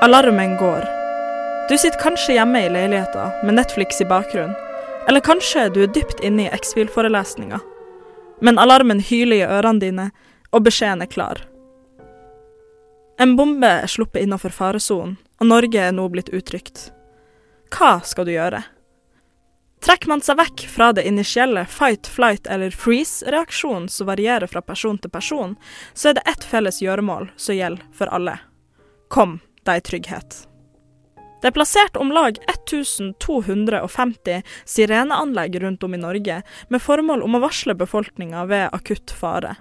Alarmen går. Du sitter kanskje hjemme i leiligheta med Netflix i bakgrunnen, eller kanskje du er dypt inne i X-Fil-forelesninga. Men alarmen hyler i ørene dine, og beskjeden er klar. En bombe er sluppet innenfor faresonen, og Norge er nå blitt utrygt. Hva skal du gjøre? Trekker man seg vekk fra det initielle fight, flight eller freeze-reaksjonen som varierer fra person til person, så er det ett felles gjøremål som gjelder for alle. Kom deg trygghet. Det er plassert om lag 1250 sireneanlegg rundt om i Norge, med formål om å varsle befolkninga ved akutt fare.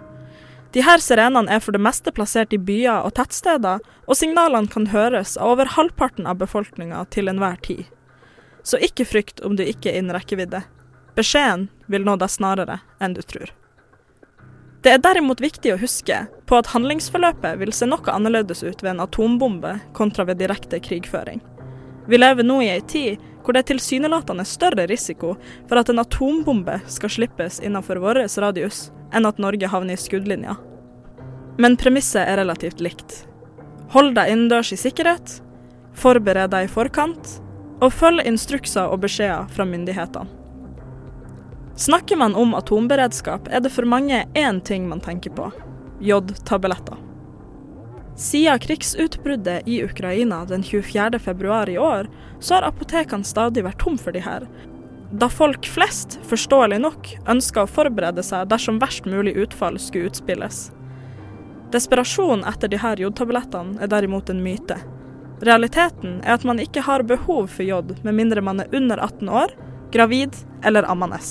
De her sirenene er for det meste plassert i byer og tettsteder, og signalene kan høres av over halvparten av befolkninga til enhver tid. Så ikke frykt om du ikke er innen rekkevidde. Beskjeden vil nå deg snarere enn du tror. Det er derimot viktig å huske på at handlingsforløpet vil se noe annerledes ut ved en atombombe kontra ved direkte krigføring. Vi lever nå i ei tid hvor det er tilsynelatende større risiko for at en atombombe skal slippes innenfor vår radius, enn at Norge havner i skuddlinja. Men premisset er relativt likt. Hold deg innendørs i sikkerhet, forbered deg i forkant, og følg instrukser og beskjeder fra myndighetene. Snakker man om atomberedskap, er det for mange én ting man tenker på jodtabletter. Siden krigsutbruddet i Ukraina den 24.2 i år, så har apotekene stadig vært tom for de her. Da folk flest, forståelig nok, ønska å forberede seg dersom verst mulig utfall skulle utspilles. Desperasjon etter de her jodtablettene er derimot en myte. Realiteten er at man ikke har behov for jod med mindre man er under 18 år, gravid eller ammende.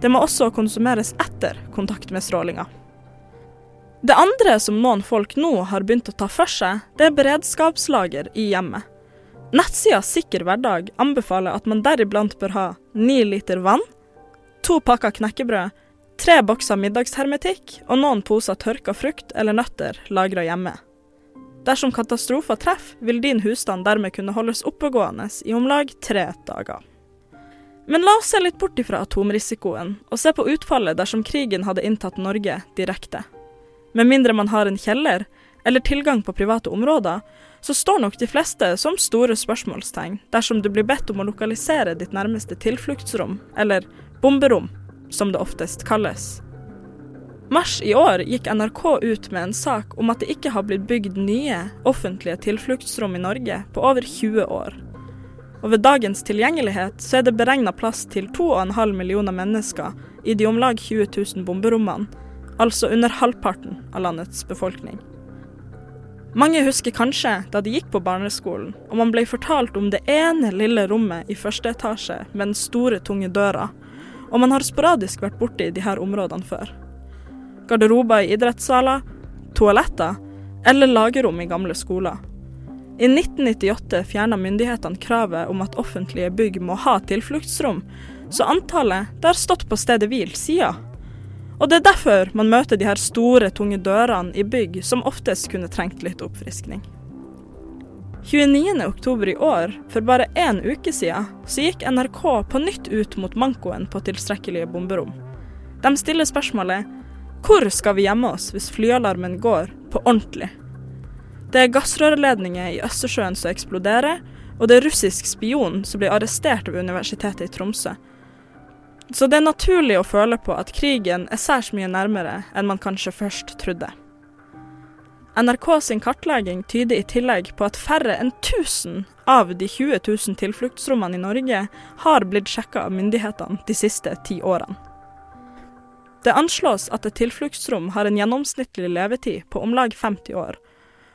Det må også konsumeres etter kontakt med strålinga. Det andre som noen folk nå har begynt å ta for seg, det er beredskapslager i hjemmet. Nettsida Sikker hverdag anbefaler at man deriblant bør ha ni liter vann, to pakker knekkebrød, tre bokser middagshermetikk og noen poser tørka frukt eller nøtter lagra hjemme. Dersom katastrofer treffer, vil din husstand dermed kunne holdes oppegående i om lag tre dager. Men la oss se litt bort ifra atomrisikoen, og se på utfallet dersom krigen hadde inntatt Norge direkte. Med mindre man har en kjeller eller tilgang på private områder, så står nok de fleste som store spørsmålstegn dersom du blir bedt om å lokalisere ditt nærmeste tilfluktsrom, eller bomberom, som det oftest kalles. Mars i år gikk NRK ut med en sak om at det ikke har blitt bygd nye offentlige tilfluktsrom i Norge på over 20 år. Og ved dagens tilgjengelighet så er det beregna plass til 2,5 millioner mennesker i de om lag 20 000 bomberommene, altså under halvparten av landets befolkning. Mange husker kanskje da de gikk på barneskolen og man ble fortalt om det ene lille rommet i første etasje med den store, tunge døra, og man har sporadisk vært borti de her områdene før. Garderober i idrettssaler, toaletter eller lagerrom i gamle skoler. I 1998 fjerna myndighetene kravet om at offentlige bygg må ha tilfluktsrom, så antallet det har stått på stedet hvil siden. Og det er derfor man møter de her store, tunge dørene i bygg som oftest kunne trengt litt oppfriskning. 29.10 i år, for bare én uke siden, så gikk NRK på nytt ut mot mankoen på tilstrekkelige bomberom. De stiller spørsmålet hvor skal vi gjemme oss hvis flyalarmen går på ordentlig? Det er gassrørledninger i Østersjøen som eksploderer, og det er russisk spion som blir arrestert ved Universitetet i Tromsø, så det er naturlig å føle på at krigen er særs mye nærmere enn man kanskje først trodde. NRK sin kartlegging tyder i tillegg på at færre enn 1000 av de 20 000 tilfluktsrommene i Norge har blitt sjekka av myndighetene de siste ti årene. Det anslås at et tilfluktsrom har en gjennomsnittlig levetid på om lag 50 år,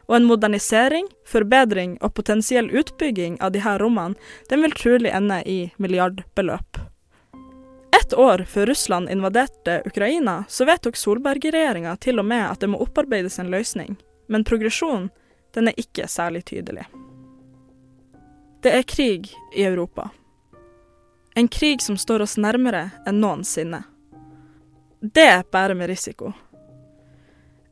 og en modernisering, forbedring og potensiell utbygging av disse rommene den vil trolig ende i milliardbeløp. Ett år før Russland invaderte Ukraina, så vedtok Solberg-regjeringa til og med at det må opparbeides en løsning, men progresjonen den er ikke særlig tydelig. Det er krig i Europa. En krig som står oss nærmere enn noensinne. Det bærer med risiko.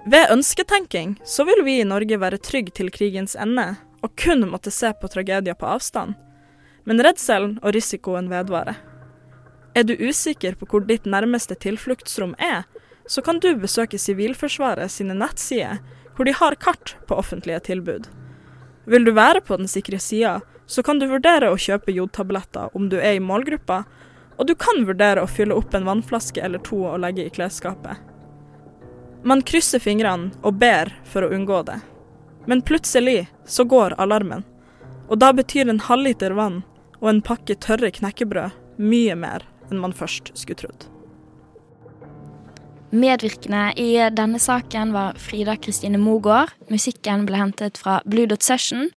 Ved ønsketenking så vil vi i Norge være trygge til krigens ende, og kun måtte se på tragedier på avstand. Men redselen og risikoen vedvarer. Er du usikker på hvor ditt nærmeste tilfluktsrom er, så kan du besøke Sivilforsvaret sine nettsider, hvor de har kart på offentlige tilbud. Vil du være på den sikre sida, så kan du vurdere å kjøpe jodtabletter om du er i målgruppa, og du kan vurdere å fylle opp en vannflaske eller to og legge i klesskapet. Man krysser fingrene og ber for å unngå det. Men plutselig så går alarmen, og da betyr en halvliter vann og en pakke tørre knekkebrød mye mer enn man først skulle trodd. Medvirkende i denne saken var Frida Kristine Mogård. Musikken ble hentet fra Blue Dot Session.